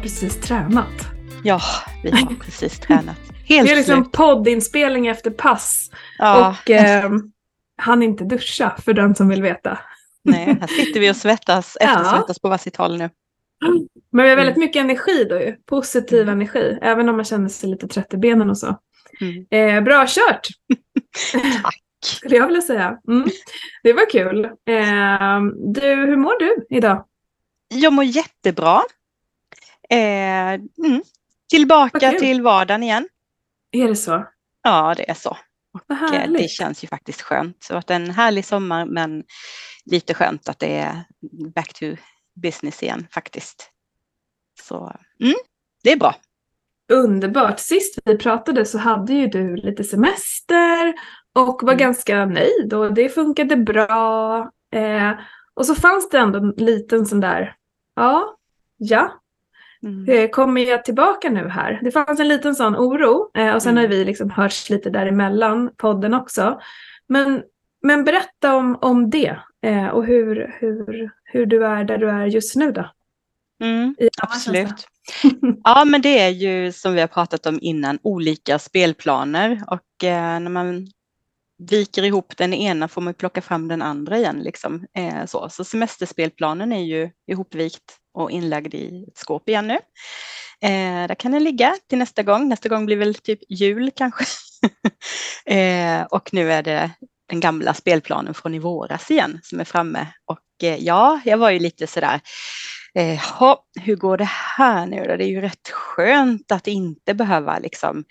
precis tränat. Ja, vi har precis tränat. Helt det är liksom slut. poddinspelning efter pass. Ja, Och eh, han inte duscha, för den som vill veta. nej, här sitter vi och svettas, Ja. eftersvettas på varsitt håll nu. Men vi har Mm. väldigt mycket energi då ju. Positiv energi. Även om man känner sig lite trött i benen och så. Mm. Eh, bra kört! Tack. Skulle jag vilja säga. Mm. Det var kul. Eh, du, hur mår du idag? Jag mår jättebra. Eh, mm. Tillbaka kul. till vardagen igen. Är det så? Ja, det är så. Och, eh, det känns ju faktiskt skönt. Har varit en härlig sommar men lite skönt att det är back to business igen faktiskt. Så mm, det är bra. Underbart. Sist vi pratade så hade ju du lite semester och var Mm. ganska nöjd och det funkade bra. Eh, och så fanns det ändå en liten sån där, ja, ja, Mm. eh, kommer jag tillbaka nu här? Det fanns en liten sån oro eh, och sen Mm. har vi liksom hörts lite däremellan podden också. Men, men berätta om, om det eh, och hur, hur, hur du är där du är just nu då. Mm. Absolut. Ja, men det är ju som vi har pratat om innan, olika spelplaner och eh, när man viker ihop den ena får man plocka fram den andra igen. Liksom. Eh, så. så semesterspelplanen är ju ihopvikt och inlagd i ett skåp igen nu. Eh, där kan den ligga till nästa gång. Nästa gång blir väl typ jul kanske. eh, och nu är det den gamla spelplanen från i våras igen som är framme. Och eh, ja, jag var ju lite sådär, eh, "Ha, hur går det här nu då? Det är ju rätt skönt att inte behöva liksom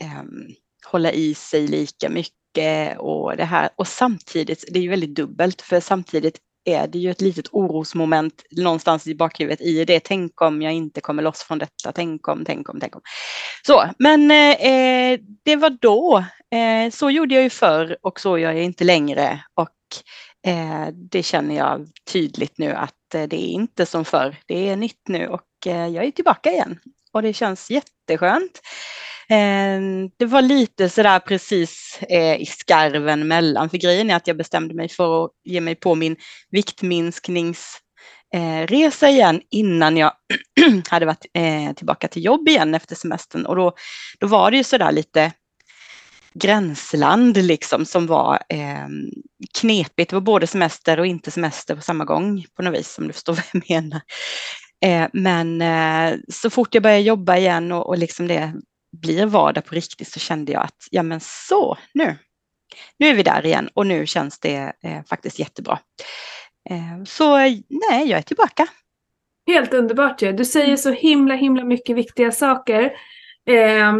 ehm, hålla i sig lika mycket och det här. Och samtidigt, det är ju väldigt dubbelt, för samtidigt är det ju ett litet orosmoment någonstans i bakhuvudet i det. Tänk om jag inte kommer loss från detta. Tänk om, tänk om, tänk om. Så, men eh, det var då. Eh, så gjorde jag ju förr och så gör jag inte längre. Och eh, det känner jag tydligt nu att eh, det är inte som förr. Det är nytt nu och eh, jag är tillbaka igen. Och det känns jätteskönt. Eh, Det var lite sådär precis eh, i skarven mellan, för grejen är att jag bestämde mig för att ge mig på min viktminskningsresa eh, igen innan jag hade varit eh, tillbaka till jobb igen efter semestern. Och då, då var det ju sådär lite gränsland liksom som var eh, knepigt. Det var både semester och inte semester på samma gång på något vis, om du förstår vad jag menar. Eh, men eh, så fort jag började jobba igen och, och liksom det blir vardag på riktigt så kände jag att ja men så nu, nu är vi där igen och nu känns det eh, faktiskt jättebra. Eh, så eh, nej, jag är tillbaka. Helt underbart ju. Du säger så himla, himla mycket viktiga saker. Eh,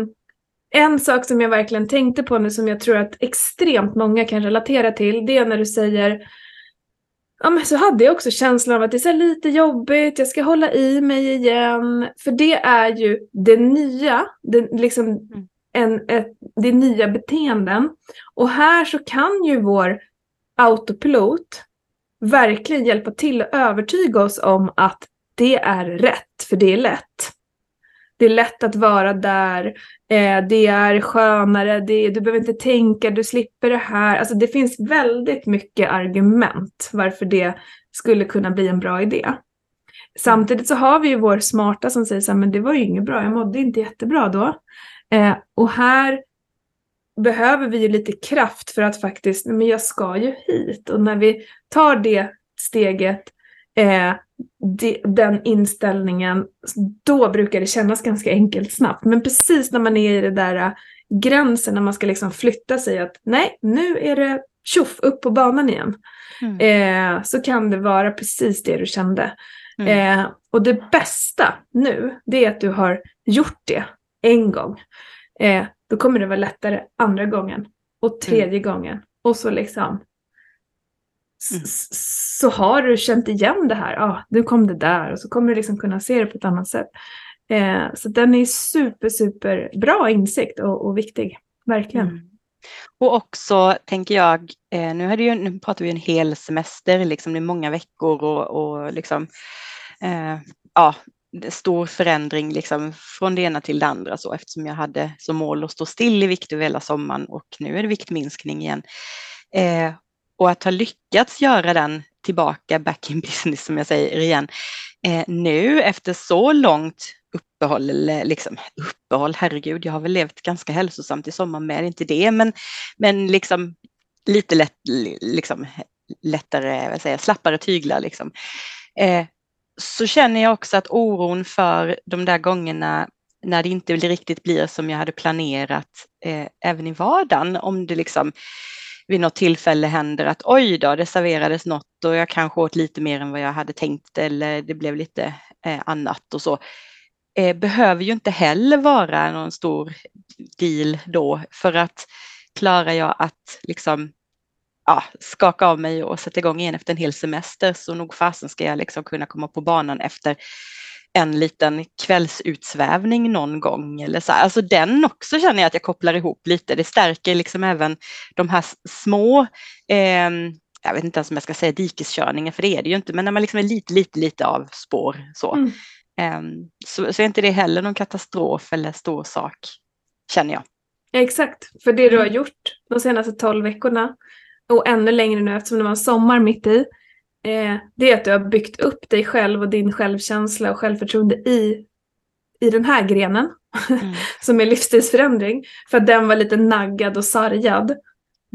en sak som jag verkligen tänkte på nu som jag tror att extremt många kan relatera till, det är när du säger Ja men så hade jag också känslan av att det är lite jobbigt, jag ska hålla i mig igen. För det är ju det nya, det, liksom en, ett, det nya beteenden. Och här så kan ju vår autopilot verkligen hjälpa till att övertyga oss om att det är rätt, för det är lätt. Det är lätt att vara där, eh, det är skönare, det, du behöver inte tänka, du slipper det här. Alltså det finns väldigt mycket argument varför det skulle kunna bli en bra idé. Samtidigt så har vi ju vår smarta som säger så här, men det var ju inget bra, jag mådde inte jättebra då. Eh, och här behöver vi ju lite kraft för att faktiskt, men jag ska ju hit. Och när vi tar det steget, eh, de, den inställningen, då brukar det kännas ganska enkelt snabbt. Men precis när man är i det där eh, gränsen, när man ska liksom flytta sig att nej, nu är det tjoff upp på banan igen. Mm. Eh, så kan det vara precis det du kände. Mm. Eh, och det bästa nu, det är att du har gjort det en gång. Eh, då kommer det vara lättare andra gången och tredje gången. Och så liksom Mm. så har du känt igen det här. Ah, nu kom det där och så kommer du liksom kunna se det på ett annat sätt. Eh, så den är super, super bra insikt och, och viktig. Verkligen. Mm. Och också tänker jag, eh, nu, ju, nu pratar vi en hel semester, liksom, det är många veckor och, och liksom, eh, ja, stor förändring liksom, från det ena till det andra så, eftersom jag hade som mål att stå still i vikt över hela sommaren och nu är det viktminskning igen. Eh, och att ha lyckats göra den tillbaka back in business som jag säger igen, eh, nu efter så långt uppehåll, eller liksom uppehåll, herregud, jag har väl levt ganska hälsosamt i sommar med, inte det, men, men liksom lite lätt, liksom, lättare, vad säger, slappare tyglar liksom. Eh, så känner jag också att oron för de där gångerna när det inte riktigt blir som jag hade planerat eh, även i vardagen, om det liksom vid något tillfälle händer att oj då, det serverades något och jag kanske åt lite mer än vad jag hade tänkt eller det blev lite eh, annat och så. Eh, behöver ju inte heller vara någon stor deal då för att klarar jag att liksom ja, skaka av mig och sätta igång igen efter en hel semester så nog fasen ska jag liksom kunna komma på banan efter en liten kvällsutsvävning någon gång eller så. Alltså den också känner jag att jag kopplar ihop lite. Det stärker liksom även de här små, eh, jag vet inte ens om jag ska säga dikeskörningar för det är det ju inte, men när man liksom är lite, lite, lite av spår så. Mm. Eh, så, så är inte det heller någon katastrof eller stor sak, känner jag. Exakt, för det du har gjort de senaste tolv veckorna och ännu längre nu eftersom det var sommar mitt i, eh, det är att du har byggt upp dig själv och din självkänsla och självförtroende i, i den här grenen mm. som är livsstilsförändring. För att den var lite naggad och sargad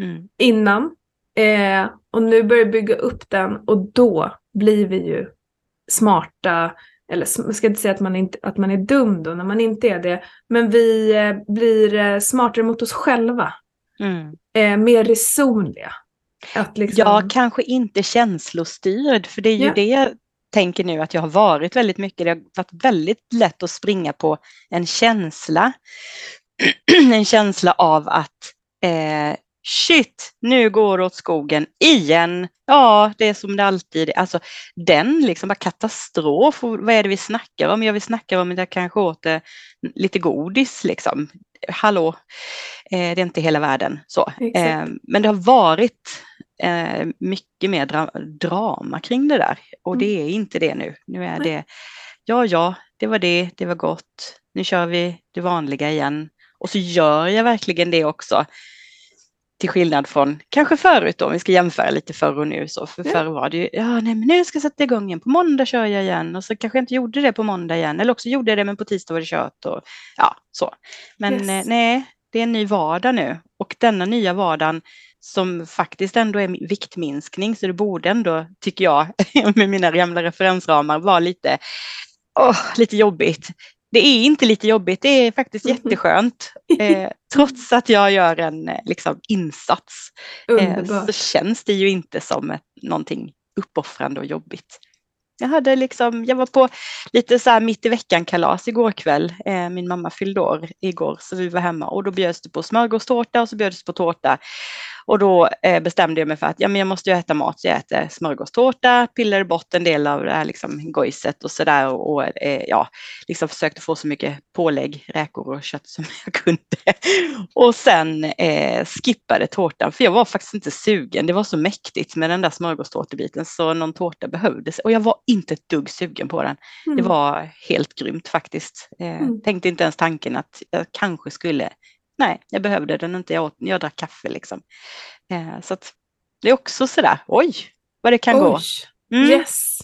mm. innan. Eh, och nu börjar du bygga upp den och då blir vi ju smarta, eller jag ska inte säga att man, inte, att man är dum då när man inte är det, men vi eh, blir eh, smartare mot oss själva. Mm. Eh, mer resonliga. Liksom... Jag kanske inte känslostyrd, för det är ju ja. det jag tänker nu att jag har varit väldigt mycket. Det har varit väldigt lätt att springa på en känsla. en känsla av att eh, shit, nu går det åt skogen igen. Ja, det är som det alltid är. Alltså den liksom bara katastrof. Vad är det vi snackar om? Jag vill snacka om att jag kanske åt lite godis liksom. Hallå, eh, det är inte hela världen så. Eh, men det har varit eh, mycket mer dra drama kring det där och mm. det är inte det nu. Nu är det, ja, ja, det var det, det var gott. Nu kör vi det vanliga igen. Och så gör jag verkligen det också. Till skillnad från kanske förut då, om vi ska jämföra lite förr och nu. Så för ja. förr var det ju, ja nej men nu ska jag sätta igång igen, på måndag kör jag igen och så kanske jag inte gjorde det på måndag igen eller också gjorde jag det men på tisdag var det kört och ja så. Men yes. eh, nej, det är en ny vardag nu och denna nya vardagen som faktiskt ändå är viktminskning så det borde ändå, tycker jag, med mina gamla referensramar vara lite, oh, lite jobbigt det är inte lite jobbigt, det är faktiskt mm. jätteskönt. Eh, trots att jag gör en eh, liksom, insats eh, så känns det ju inte som ett, någonting uppoffrande och jobbigt. Jag, hade liksom, jag var på lite så här mitt i veckan-kalas igår kväll. Eh, min mamma fyllde år igår så vi var hemma och då bjöds det på smörgåstårta och så bjöds det på tårta. Och då eh, bestämde jag mig för att ja, men jag måste ju äta mat, så jag äter smörgåstårta, pillade bort en del av det här liksom, gojset och sådär och, och eh, ja, liksom försökte få så mycket pålägg, räkor och kött som jag kunde. Och sen eh, skippade tårtan, för jag var faktiskt inte sugen. Det var så mäktigt med den där smörgåstårtebiten så någon tårta behövdes och jag var inte ett dugg sugen på den. Mm. Det var helt grymt faktiskt. Eh, mm. Tänkte inte ens tanken att jag kanske skulle nej, jag behövde den inte. Jag, åt, jag drack kaffe liksom. Eh, så att det är också sådär, oj, vad det kan oj. gå. Mm. Yes.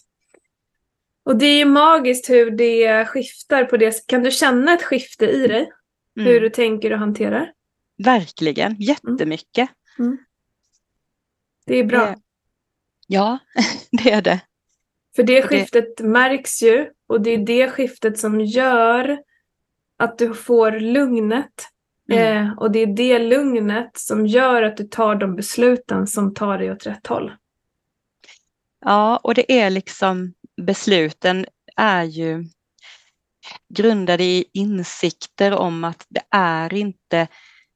Och det är ju magiskt hur det skiftar på det. Kan du känna ett skifte i dig? Mm. Hur du tänker och hanterar? Verkligen, jättemycket. Mm. mm. Det är bra. ja, det är det. För det skiftet det... märks ju och det är det skiftet som gör att du får lugnet Mm. Eh, och det är det lugnet som gör att du tar de besluten som tar dig åt rätt håll. Ja, och det är liksom besluten är ju grundade i insikter om att det är inte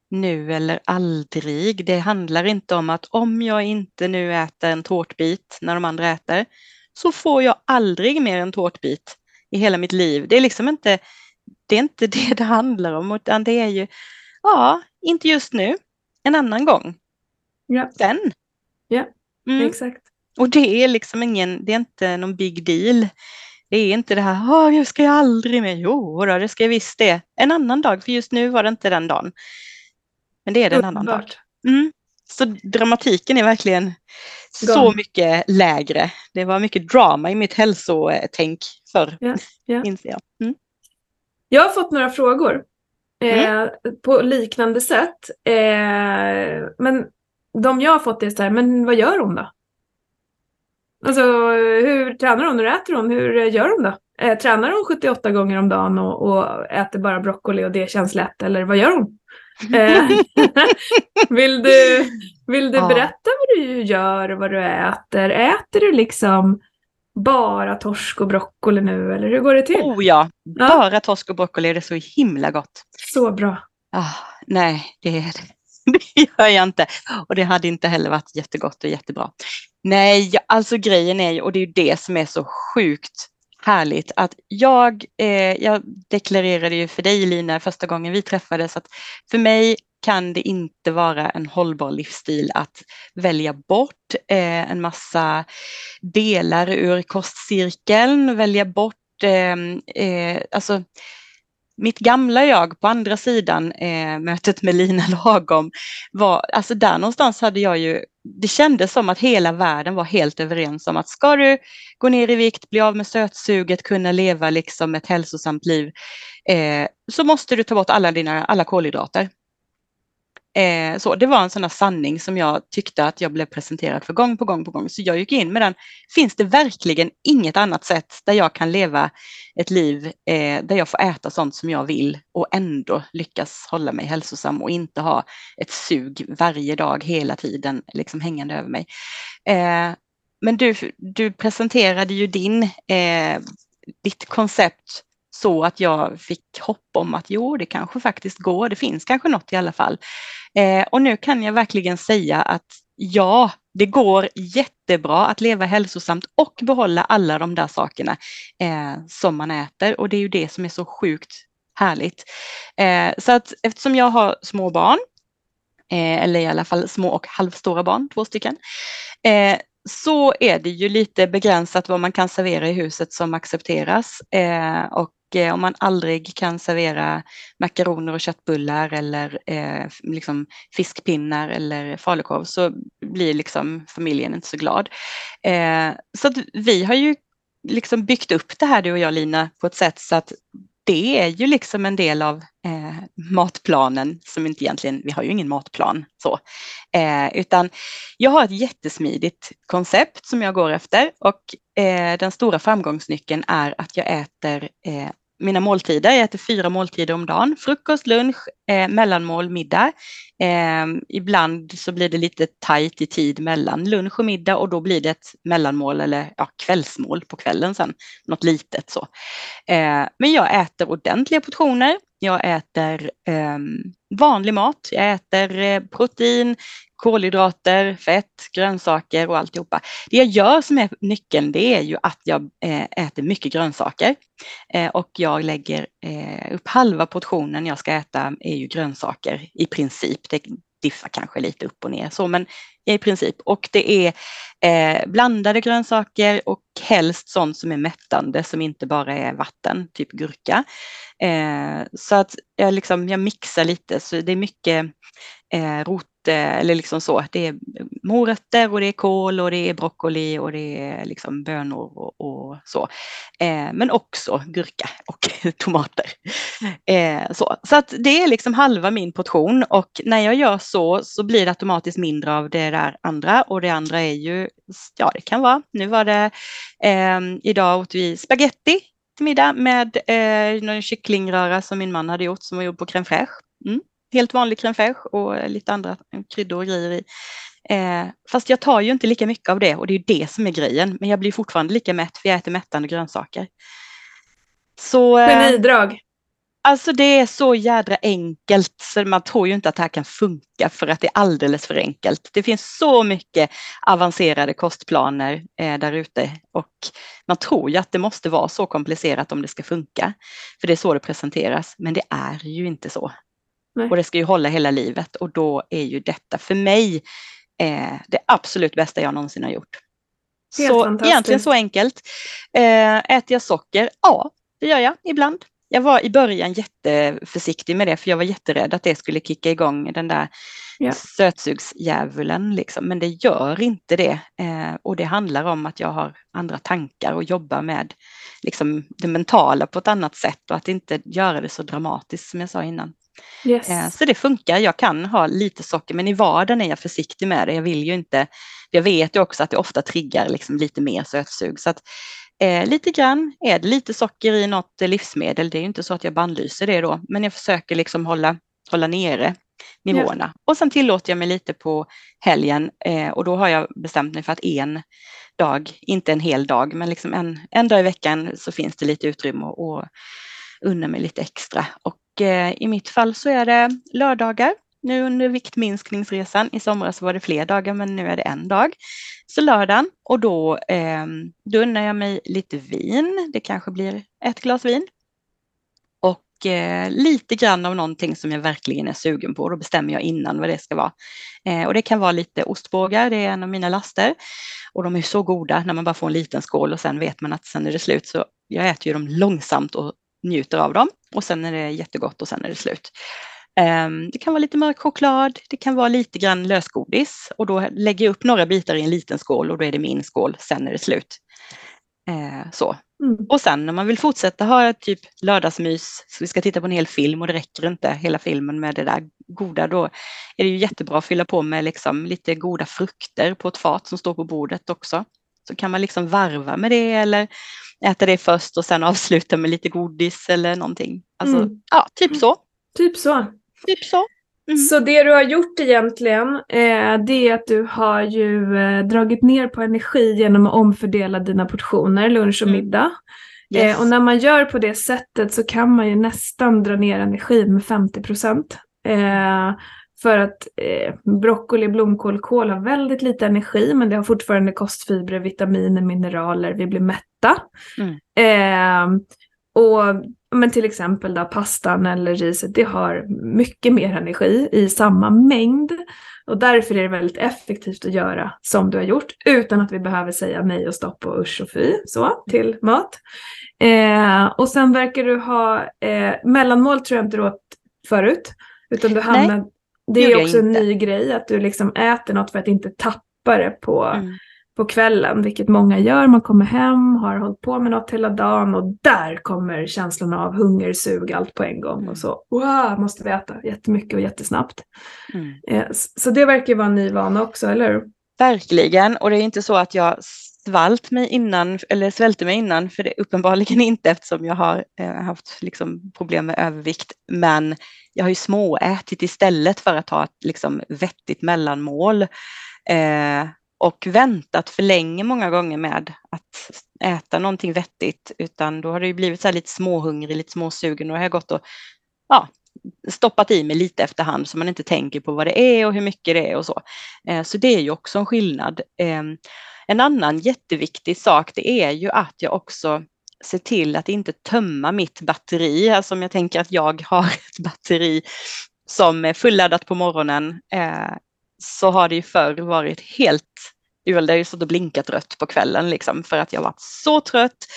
nu eller aldrig. Det handlar inte om att om jag inte nu äter en tårtbit när de andra äter så får jag aldrig mer en tårtbit i hela mitt liv. Det är liksom inte det är inte det det handlar om, utan det är ju Ja, inte just nu. En annan gång. Ja. Sen. Ja, mm. exakt. Och det är liksom ingen, det är inte någon big deal. Det är inte det här, åh, jag ska jag aldrig mer. Jo, då, det ska jag visst det. En annan dag, för just nu var det inte den dagen. Men det är det en annan dag. Mm. Så dramatiken är verkligen så mycket lägre. Det var mycket drama i mitt hälsotänk förr, ja, ja. inser jag. Mm. Jag har fått några frågor mm. eh, på liknande sätt. Eh, men de jag har fått är så här, men vad gör hon då? Alltså hur tränar hon? Hur äter hon? Hur gör hon då? Eh, tränar hon 78 gånger om dagen och, och, äter bara broccoli och det känns lätt? Eller vad gör hon? Eh, vill du, vill du berätta vad du gör och vad du äter? Äter du liksom bara torsk och broccoli nu eller hur går det till? Oh ja, bara ja. torsk och broccoli, det är så himla gott. Så bra. Ah, nej, det, det gör jag inte. Och det hade inte heller varit jättegott och jättebra. Nej, alltså grejen är ju, och det är ju det som är så sjukt härligt att jag, eh, jag deklarerade ju för dig Lina första gången vi träffades att för mig kan det inte vara en hållbar livsstil att välja bort eh, en massa delar ur kostcirkeln, välja bort eh, eh, alltså mitt gamla jag på andra sidan eh, mötet med Lina Lagom var, alltså där någonstans hade jag ju, det kändes som att hela världen var helt överens om att ska du gå ner i vikt, bli av med sötsuget, kunna leva liksom ett hälsosamt liv, eh, så måste du ta bort alla dina, alla kolhydrater. Eh, så det var en sån här sanning som jag tyckte att jag blev presenterad för gång på gång på gång. Så jag gick in med den. Finns det verkligen inget annat sätt där jag kan leva ett liv eh, där jag får äta sånt som jag vill och ändå lyckas hålla mig hälsosam och inte ha ett sug varje dag hela tiden liksom hängande över mig. Eh, men du, du presenterade ju din, eh, ditt koncept så att jag fick hopp om att jo, det kanske faktiskt går. Det finns kanske något i alla fall. Eh, och nu kan jag verkligen säga att ja, det går jättebra att leva hälsosamt och behålla alla de där sakerna eh, som man äter. Och det är ju det som är så sjukt härligt. Eh, så att eftersom jag har små barn, eh, eller i alla fall små och halvstora barn, två stycken, eh, så är det ju lite begränsat vad man kan servera i huset som accepteras. Eh, och Eh, om man aldrig kan servera makaroner och köttbullar eller eh, liksom fiskpinnar eller falukorv så blir liksom familjen inte så glad. Eh, så vi har ju liksom byggt upp det här du och jag Lina på ett sätt så att det är ju liksom en del av eh, matplanen som inte egentligen, vi har ju ingen matplan så, eh, utan jag har ett jättesmidigt koncept som jag går efter och eh, den stora framgångsnyckeln är att jag äter eh, mina måltider. Jag äter fyra måltider om dagen. Frukost, lunch, eh, mellanmål, middag. Eh, ibland så blir det lite tajt i tid mellan lunch och middag och då blir det ett mellanmål eller ja, kvällsmål på kvällen sen. Något litet så. Eh, men jag äter ordentliga portioner. Jag äter eh, vanlig mat. Jag äter eh, protein, kolhydrater, fett, grönsaker och alltihopa. Det jag gör som är nyckeln det är ju att jag eh, äter mycket grönsaker eh, och jag lägger eh, upp halva portionen jag ska äta är ju grönsaker i princip. Det diffar kanske lite upp och ner så men i princip och det är eh, blandade grönsaker och helst sånt som är mättande som inte bara är vatten, typ gurka. Eh, så att jag, liksom, jag mixar lite så det är mycket eh, rot Eh, eller liksom så. Det är morötter och det är kål och det är broccoli och det är liksom bönor och, och så. Eh, men också gurka och tomater. Eh, så så att det är liksom halva min portion och när jag gör så så blir det automatiskt mindre av det där andra och det andra är ju, ja det kan vara, nu var det, eh, idag åt vi spaghetti till middag med eh, någon kycklingröra som min man hade gjort som var gjord på crème fraîche. Mm helt vanlig crème fraîche och lite andra kryddor och grejer i. Eh, fast jag tar ju inte lika mycket av det och det är det som är grejen. Men jag blir fortfarande lika mätt för jag äter mättande grönsaker. Så, eh, Genidrag. Alltså det är så jädra enkelt så man tror ju inte att det här kan funka för att det är alldeles för enkelt. Det finns så mycket avancerade kostplaner eh, där ute och man tror ju att det måste vara så komplicerat om det ska funka. För det är så det presenteras, men det är ju inte så. Nej. Och det ska ju hålla hela livet och då är ju detta för mig eh, det absolut bästa jag någonsin har gjort. Helt så egentligen så enkelt. Eh, äter jag socker? Ja, det gör jag ibland. Jag var i början jätteförsiktig med det för jag var jätterädd att det skulle kicka igång den där yeah. sötsugsdjävulen liksom, men det gör inte det. Eh, och det handlar om att jag har andra tankar och jobbar med liksom, det mentala på ett annat sätt och att inte göra det så dramatiskt som jag sa innan. Yes. Eh, så det funkar, jag kan ha lite socker men i vardagen är jag försiktig med det. Jag vill ju inte, jag vet ju också att det ofta triggar liksom lite mer sötsug. Så att, eh, lite grann är det lite socker i något livsmedel, det är ju inte så att jag bandlyser det då, men jag försöker liksom hålla, hålla nere nivåerna. Ja. Och sen tillåter jag mig lite på helgen eh, och då har jag bestämt mig för att en dag, inte en hel dag, men liksom en, en dag i veckan så finns det lite utrymme och unna mig lite extra. Och eh, i mitt fall så är det lördagar. Nu under viktminskningsresan i somras var det fler dagar men nu är det en dag. Så lördagen och då, eh, då unnar jag mig lite vin. Det kanske blir ett glas vin eh, lite grann av någonting som jag verkligen är sugen på. Då bestämmer jag innan vad det ska vara. Eh, och det kan vara lite ostbågar, det är en av mina laster. Och de är så goda när man bara får en liten skål och sen vet man att sen är det slut. Så jag äter ju dem långsamt och njuter av dem. Och sen är det jättegott och sen är det slut. Ehm, det kan vara lite mörk choklad, det kan vara lite grann lösgodis och då lägger jag upp några bitar i en liten skål och då är det min skål, sen är det slut. Eh, så. Mm. Och sen när man vill fortsätta ha typ lördagsmys, så vi ska titta på en hel film och det räcker inte hela filmen med det där goda, då är det ju jättebra att fylla på med liksom lite goda frukter på ett fat som står på bordet också. Så kan man liksom varva med det eller äta det först och sen avsluta med lite godis eller någonting. Alltså, mm. ja, typ så. Typ så. Typ så. Mm. Så det du har gjort egentligen, eh, det är att du har ju eh, dragit ner på energi genom att omfördela dina portioner, lunch och mm. middag. Eh, yes. och när man gör på det sättet så kan man ju nästan dra ner energin med 50 procent. Eh, för att eh, broccoli, blomkål, kål har väldigt lite energi men det har fortfarande kostfibrer, vitaminer, mineraler, vi blir mätta. Mm. Eh, och men till exempel då pastan eller riset, det har mycket mer energi i samma mängd. Och därför är det väldigt effektivt att göra som du har gjort utan att vi behöver säga nej och stopp och usch och fy så, till mat. Eh, och sen verkar du ha, eh, mellanmål tror jag inte du åt förut. Utan du hamnar, det är också en ny grej att du liksom äter något för att inte tappa det på mm på kvällen, vilket många gör. Man kommer hem, har hållit på med något hela dagen och där kommer känslan av hunger, sug, allt på en gång. Mm. Och så, wow, måste vi äta jättemycket och jättesnabbt. Mm. Eh, så det verkar vara en ny vana också, eller hur? Verkligen, och det är inte så att jag svalt mig innan, eller svälte mig innan, för det är uppenbarligen inte eftersom jag har eh, haft liksom, problem med övervikt. Men jag har ju småätit istället för att ha ett liksom, vettigt mellanmål. Eh, och väntat för länge många gånger med att äta någonting vettigt utan då har det ju blivit så lite småhungrig, lite småsugen och då har jag gått och ja, stoppat i mig lite efterhand så man inte tänker på vad det är och hur mycket det är och så. Eh, så det är ju också en skillnad. Eh, en annan jätteviktig sak det är ju att jag också ser till att inte tömma mitt batteri. Alltså om jag tänker att jag har ett batteri som är fulladdat på morgonen eh, så har det ju förr varit helt det har ju stått och blinkat rött på kvällen liksom för att jag varit så trött.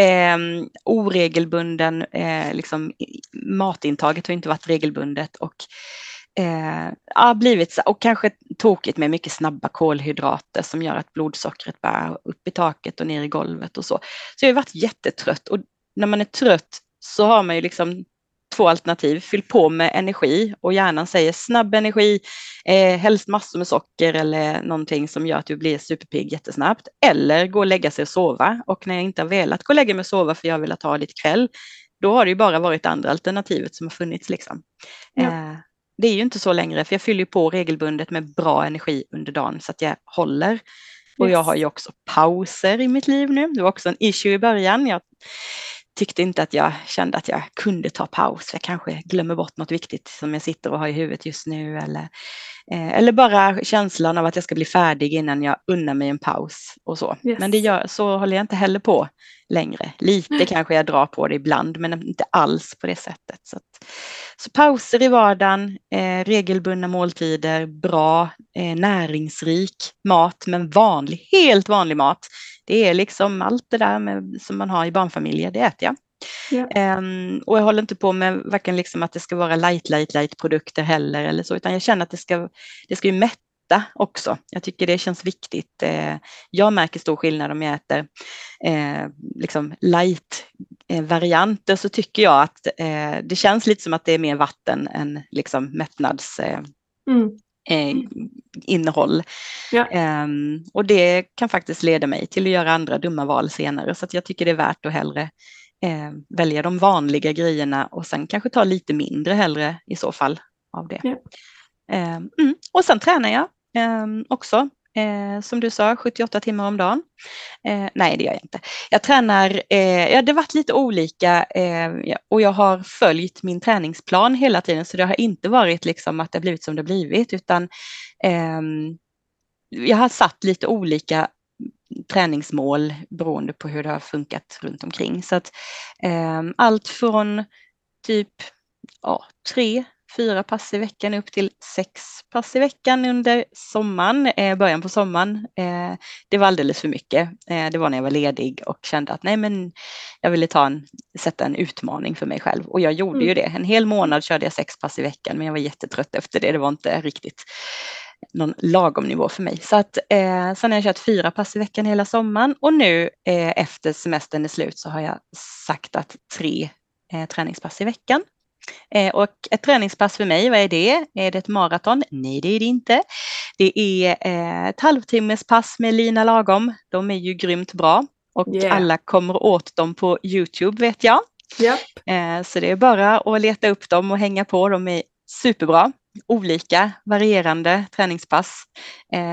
Eh, oregelbunden, eh, liksom, matintaget har inte varit regelbundet och eh, ja, blivit och kanske tokigt med mycket snabba kolhydrater som gör att blodsockret bara upp i taket och ner i golvet och så. Så jag har varit jättetrött och när man är trött så har man ju liksom två alternativ. Fyll på med energi och hjärnan säger snabb energi, eh, helst massor med socker eller någonting som gör att du blir superpigg jättesnabbt. Eller gå och lägga sig och sova. Och när jag inte har velat gå och lägga mig och sova för jag vill ha lite kväll, då har det ju bara varit andra alternativet som har funnits. Liksom. Ja. Eh, det är ju inte så längre, för jag fyller på regelbundet med bra energi under dagen så att jag håller. Och jag har ju också pauser i mitt liv nu. Det var också en issue i början. Jag tyckte inte att jag kände att jag kunde ta paus. Jag kanske glömmer bort något viktigt som jag sitter och har i huvudet just nu. Eller, eh, eller bara känslan av att jag ska bli färdig innan jag unnar mig en paus och så. Yes. Men det gör, så håller jag inte heller på längre. Lite mm. kanske jag drar på det ibland, men inte alls på det sättet. Så, att, så pauser i vardagen, eh, regelbundna måltider, bra, eh, näringsrik mat, men vanlig, helt vanlig mat det är liksom allt det där med, som man har i barnfamiljer, det äter jag. Yeah. Um, och jag håller inte på med varken liksom att det ska vara light, light, light produkter heller eller så, utan jag känner att det ska, det ska ju mätta också. Jag tycker det känns viktigt. Uh, jag märker stor skillnad om jag äter uh, liksom light-varianter så tycker jag att uh, det känns lite som att det är mer vatten än liksom mättnads... Mm eh, innehåll. Ja. Eh, och det kan faktiskt leda mig till att göra andra dumma val senare så att jag tycker det är värt att hellre eh, välja de vanliga grejerna och sen kanske ta lite mindre hellre i så fall av det. Ja. Mm. Och sen tränar jag ehm, också Eh, som du sa, 78 timmar om dagen. Eh, nej, det gör jag inte. Jag tränar, eh, ja, det har varit lite olika eh, och jag har följt min träningsplan hela tiden så det har inte varit liksom att det har blivit som det har blivit utan ehm, jag har satt lite olika träningsmål beroende på hur det har funkat runt omkring. Så att, ehm, allt från typ ja, tre, fyra pass i veckan upp till sex pass i veckan under sommaren, eh, början på sommaren. Eh, det var alldeles för mycket. Eh, det var när jag var ledig och kände att nej men jag ville ta en, sätta en utmaning för mig själv och jag gjorde mm. ju det. En hel månad körde jag sex pass i veckan men jag var jättetrött efter det. Det var inte riktigt någon lagom nivå för mig. Så att eh, sen har jag kört fyra pass i veckan hela sommaren och nu eh, efter semestern är slut så har jag sagt att tre eh, träningspass i veckan. Eh, och ett träningspass för mig, vad är det? Är det ett maraton? Nej, det är det inte. Det är eh, ett halvtimmespass med Lina Lagom. De är ju grymt bra och yeah. alla kommer åt dem på Youtube vet jag. Yep. Eh, så det är bara att leta upp dem och hänga på. De är superbra. Olika varierande träningspass.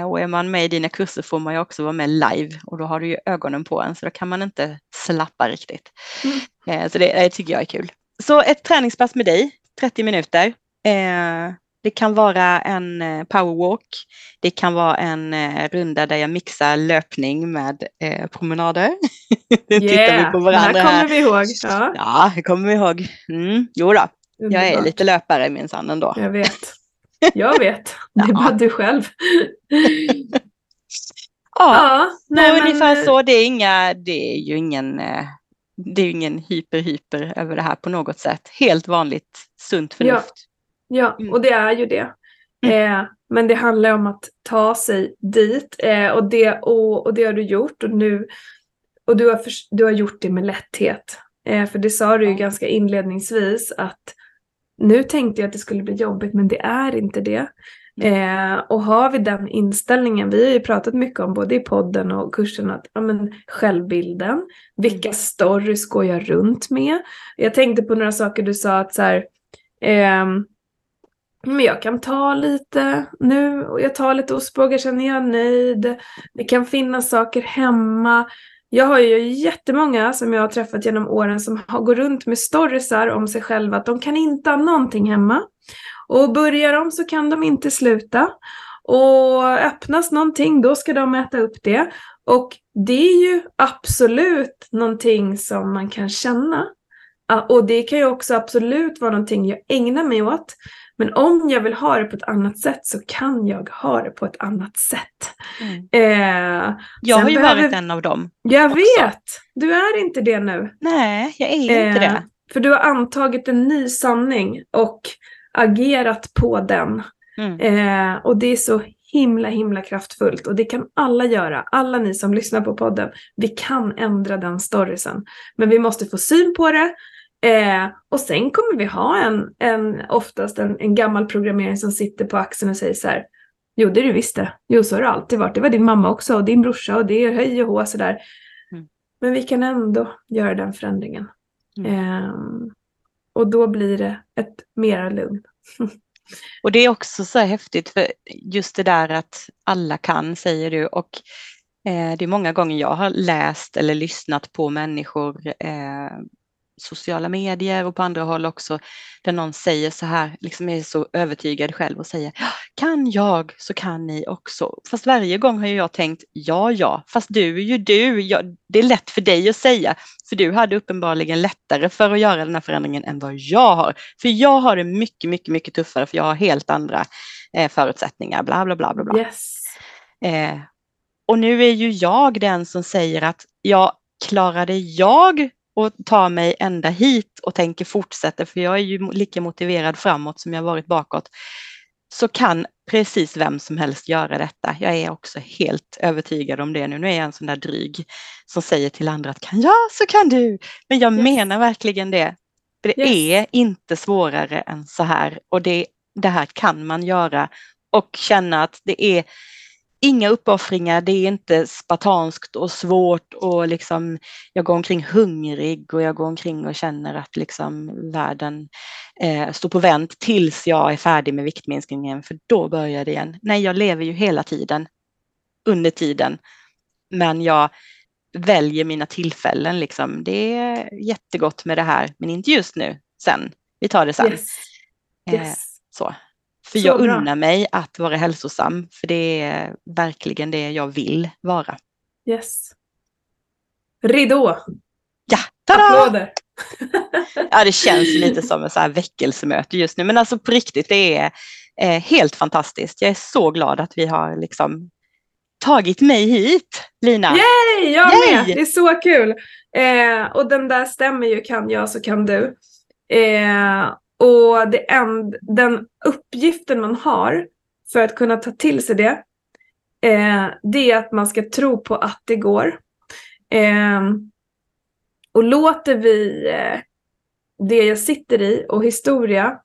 Och är man med i dina kurser får man ju också vara med live och då har du ju ögonen på en så då kan man inte slappa riktigt. Mm. Så det, det tycker jag är kul. Så ett träningspass med dig, 30 minuter. Eh, det kan vara en eh, powerwalk. Det kan vara en eh, runda där jag mixar löpning med eh, promenader. nu yeah. tittar vi på varandra. Det här kommer vi ihåg. Ja, ja det kommer vi ihåg. Mm, jo då, jag är lite löpare minsann ändå. Jag vet. Jag vet. Det är ja. bara du själv. ja, ja nej, ungefär men... så. Det är, inga, det är ju ingen eh, det är ju ingen hyper-hyper över det här på något sätt. Helt vanligt sunt förnuft. Ja, ja och det är ju det. Mm. Eh, men det handlar om att ta sig dit eh, och, det, och, och det har du gjort och nu och du har, för, du har gjort det med lätthet. Eh, för det sa du ju ganska inledningsvis att nu tänkte jag att det skulle bli jobbigt men det är inte det. Eh, och har vi den inställningen, vi har ju pratat mycket om både i podden och kursen att ja, men, självbilden, vilka mm. stories går jag runt med? Jag tänkte på några saker du sa att så här, eh, men jag kan ta lite nu, och jag tar lite ostbågar, känner jag nöjd. Det kan finnas saker hemma. Jag har ju jättemånga som jag har träffat genom åren som har, går runt med storiesar om sig själva att de kan inte ha någonting hemma. Och börjar de så kan de inte sluta. Och öppnas någonting, då ska de äta upp det. Och det är ju absolut någonting som man kan känna. Och det kan ju också absolut vara någonting jag ägnar mig åt. Men om jag vill ha det på ett annat sätt så kan jag ha det på ett annat sätt. Mm. Eh, jag har ju behöver... varit en av dem. Jag också. vet! Du är inte det nu. Nej, jag är eh, inte det. För du har antagit en ny sanning och agerat på den. Mm. Eh, och det är så himla himla kraftfullt och det kan alla göra. Alla ni som lyssnar på podden. Vi kan ändra den storiesen. Men vi måste få syn på det. Eh, och sen kommer vi ha en, en oftast en, en gammal programmering som sitter på axeln och säger så här. Jo, det är du visst det. Jo, så har det alltid varit. Det var din mamma också och din brorsa och det är höj och hå sådär. Mm. Men vi kan ändå göra den förändringen. Mm. Eh, och då blir det ett mera lugn. Och det är också så häftigt för just det där att alla kan säger du och eh, det är många gånger jag har läst eller lyssnat på människor eh, sociala medier och på andra håll också, där någon säger så här, liksom är så övertygad själv och säger kan jag så kan ni också. Fast varje gång har jag tänkt ja, ja, fast du är ju du. Ja, det är lätt för dig att säga, för du hade uppenbarligen lättare för att göra den här förändringen än vad jag har. För jag har det mycket, mycket, mycket tuffare för jag har helt andra eh, förutsättningar, bla, bla, bla, bla. bla. Yes. Eh, och nu är ju jag den som säger att ja, klarade jag och tar mig ända hit och tänker fortsätta, för jag är ju lika motiverad framåt som jag varit bakåt, så kan precis vem som helst göra detta. Jag är också helt övertygad om det nu. Nu är jag en sån där dryg som säger till andra att kan jag så kan du. Men jag yes. menar verkligen det. För det yes. är inte svårare än så här och det, det här kan man göra och känna att det är inga uppoffringar, det är inte spartanskt och svårt och liksom jag går omkring hungrig och jag går omkring och känner att liksom världen eh, står på vänt tills jag är färdig med viktminskningen för då börjar det igen. Nej, jag lever ju hela tiden under tiden. Men jag väljer mina tillfällen liksom. Det är jättegott med det här, men inte just nu. Sen, vi tar det sen. Yes. Yes. Eh, så. För så jag bra. unnar mig att vara hälsosam, för det är verkligen det jag vill vara. Yes. Ridå! Ja, tada! Applåder! ja, det känns lite som ett så här väckelsemöte just nu, men alltså på riktigt, det är eh, helt fantastiskt. Jag är så glad att vi har liksom tagit mig hit, Lina. Yay, jag Yay! med! Det är så kul! Eh, och den där stämmer ju, kan jag så kan du. Eh, och det en, den uppgiften man har för att kunna ta till sig det, eh, det är att man ska tro på att det går. Eh, och låter vi eh, det jag sitter i och historia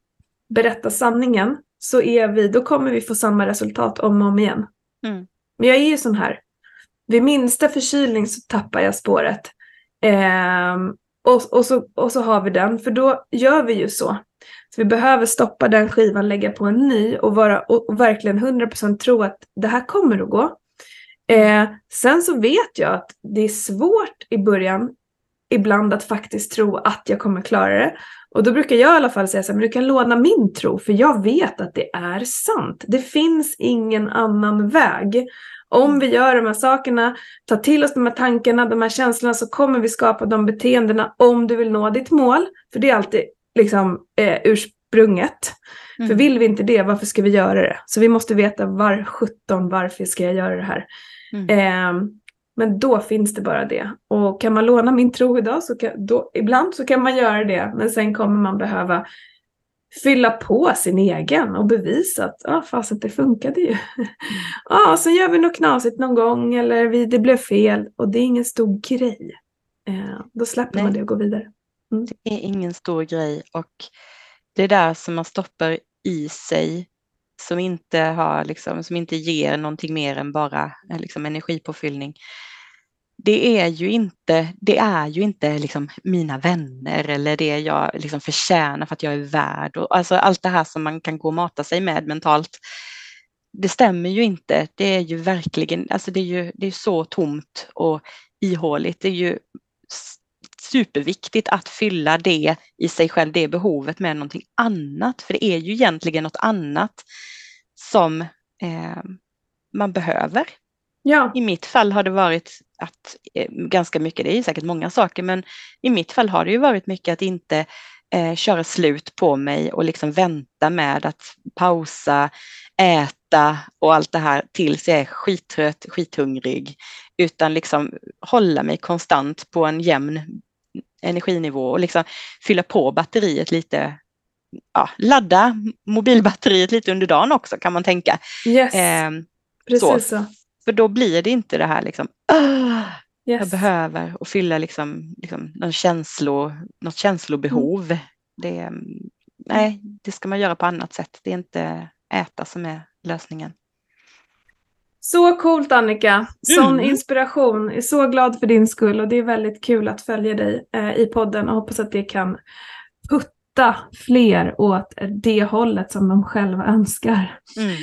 berätta sanningen så är vi, då kommer vi få samma resultat om och om igen. Mm. Men jag är ju sån här. Vid minsta förkylning så tappar jag spåret. Eh, och, och, så, och så har vi den, för då gör vi ju så. Så vi behöver stoppa den skivan, lägga på en ny och, vara, och, och verkligen 100% tro att det här kommer att gå. Eh, sen så vet jag att det är svårt i början ibland att faktiskt tro att jag kommer klara det. Och då brukar jag i alla fall säga så här, men du kan låna min tro för jag vet att det är sant. Det finns ingen annan väg. Om vi gör de här sakerna, tar till oss de här tankarna, de här känslorna så kommer vi skapa de beteendena om du vill nå ditt mål. För det är alltid liksom eh, ursprunget. Mm. För vill vi inte det, varför ska vi göra det? Så vi måste veta var 17 varför ska jag göra det här? Mm. Eh, men då finns det bara det. Och kan man låna min tro idag så kan, då, ibland så kan man göra det. Men sen kommer man behöva fylla på sin egen och bevisa att ah, fast det funkade ju. Ja, ah, så gör vi något knasigt någon gång eller vi, det blev fel och det är ingen stor grej. Eh, då släpper Nej. man det och går vidare. Mm. Det är ingen stor grej och det är där som man stoppar i sig som inte, har, liksom, som inte ger någonting mer än bara eh, liksom, energipåfyllning. Det är ju inte, det är ju inte liksom mina vänner eller det jag liksom förtjänar för att jag är värd. Och, alltså allt det här som man kan gå och mata sig med mentalt. Det stämmer ju inte. Det är ju verkligen, alltså det är ju det är så tomt och ihåligt. Det är ju superviktigt att fylla det i sig själv, det behovet med någonting annat. För det är ju egentligen något annat som eh, man behöver. Ja. I mitt fall har det varit att eh, ganska mycket, det är säkert många saker, men i mitt fall har det ju varit mycket att inte eh, köra slut på mig och liksom vänta med att pausa, äta och allt det här tills jag är skittrött, skithungrig, utan liksom hålla mig konstant på en jämn energinivå och liksom fylla på batteriet lite, ja, ladda mobilbatteriet lite under dagen också kan man tänka. Yes. Eh, Precis så. så. För då blir det inte det här liksom, yes. jag behöver och fylla liksom, liksom någon känslo, något känslobehov. Mm. Det, nej, det ska man göra på annat sätt. Det är inte äta som är lösningen. Så coolt Annika! Sån mm. inspiration. Jag är så glad för din skull och det är väldigt kul att följa dig eh, i podden och hoppas att det kan putta fler åt det hållet som de själva önskar. Mm.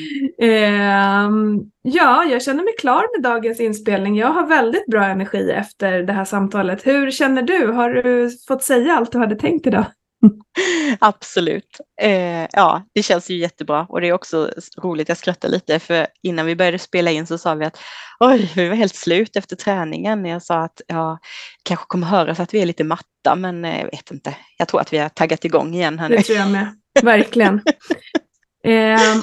Eh, ja, jag känner mig klar med dagens inspelning. Jag har väldigt bra energi efter det här samtalet. Hur känner du? Har du fått säga allt du hade tänkt idag? Absolut. Eh, ja, det känns ju jättebra och det är också roligt. Jag skrattar lite för innan vi började spela in så sa vi att oj, vi var helt slut efter träningen. Jag sa att ja, kanske kommer höras att vi är lite matta, men eh, jag vet inte. Jag tror att vi har taggat igång igen här nu. Det tror jag med, verkligen. eh,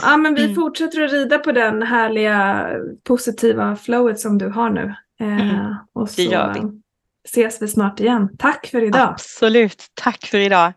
ja, men vi mm. fortsätter att rida på den härliga positiva flowet som du har nu. Eh, mm. och så, det gör vi. ses vi snart igen. Tack för idag. Absolut. Tack för idag.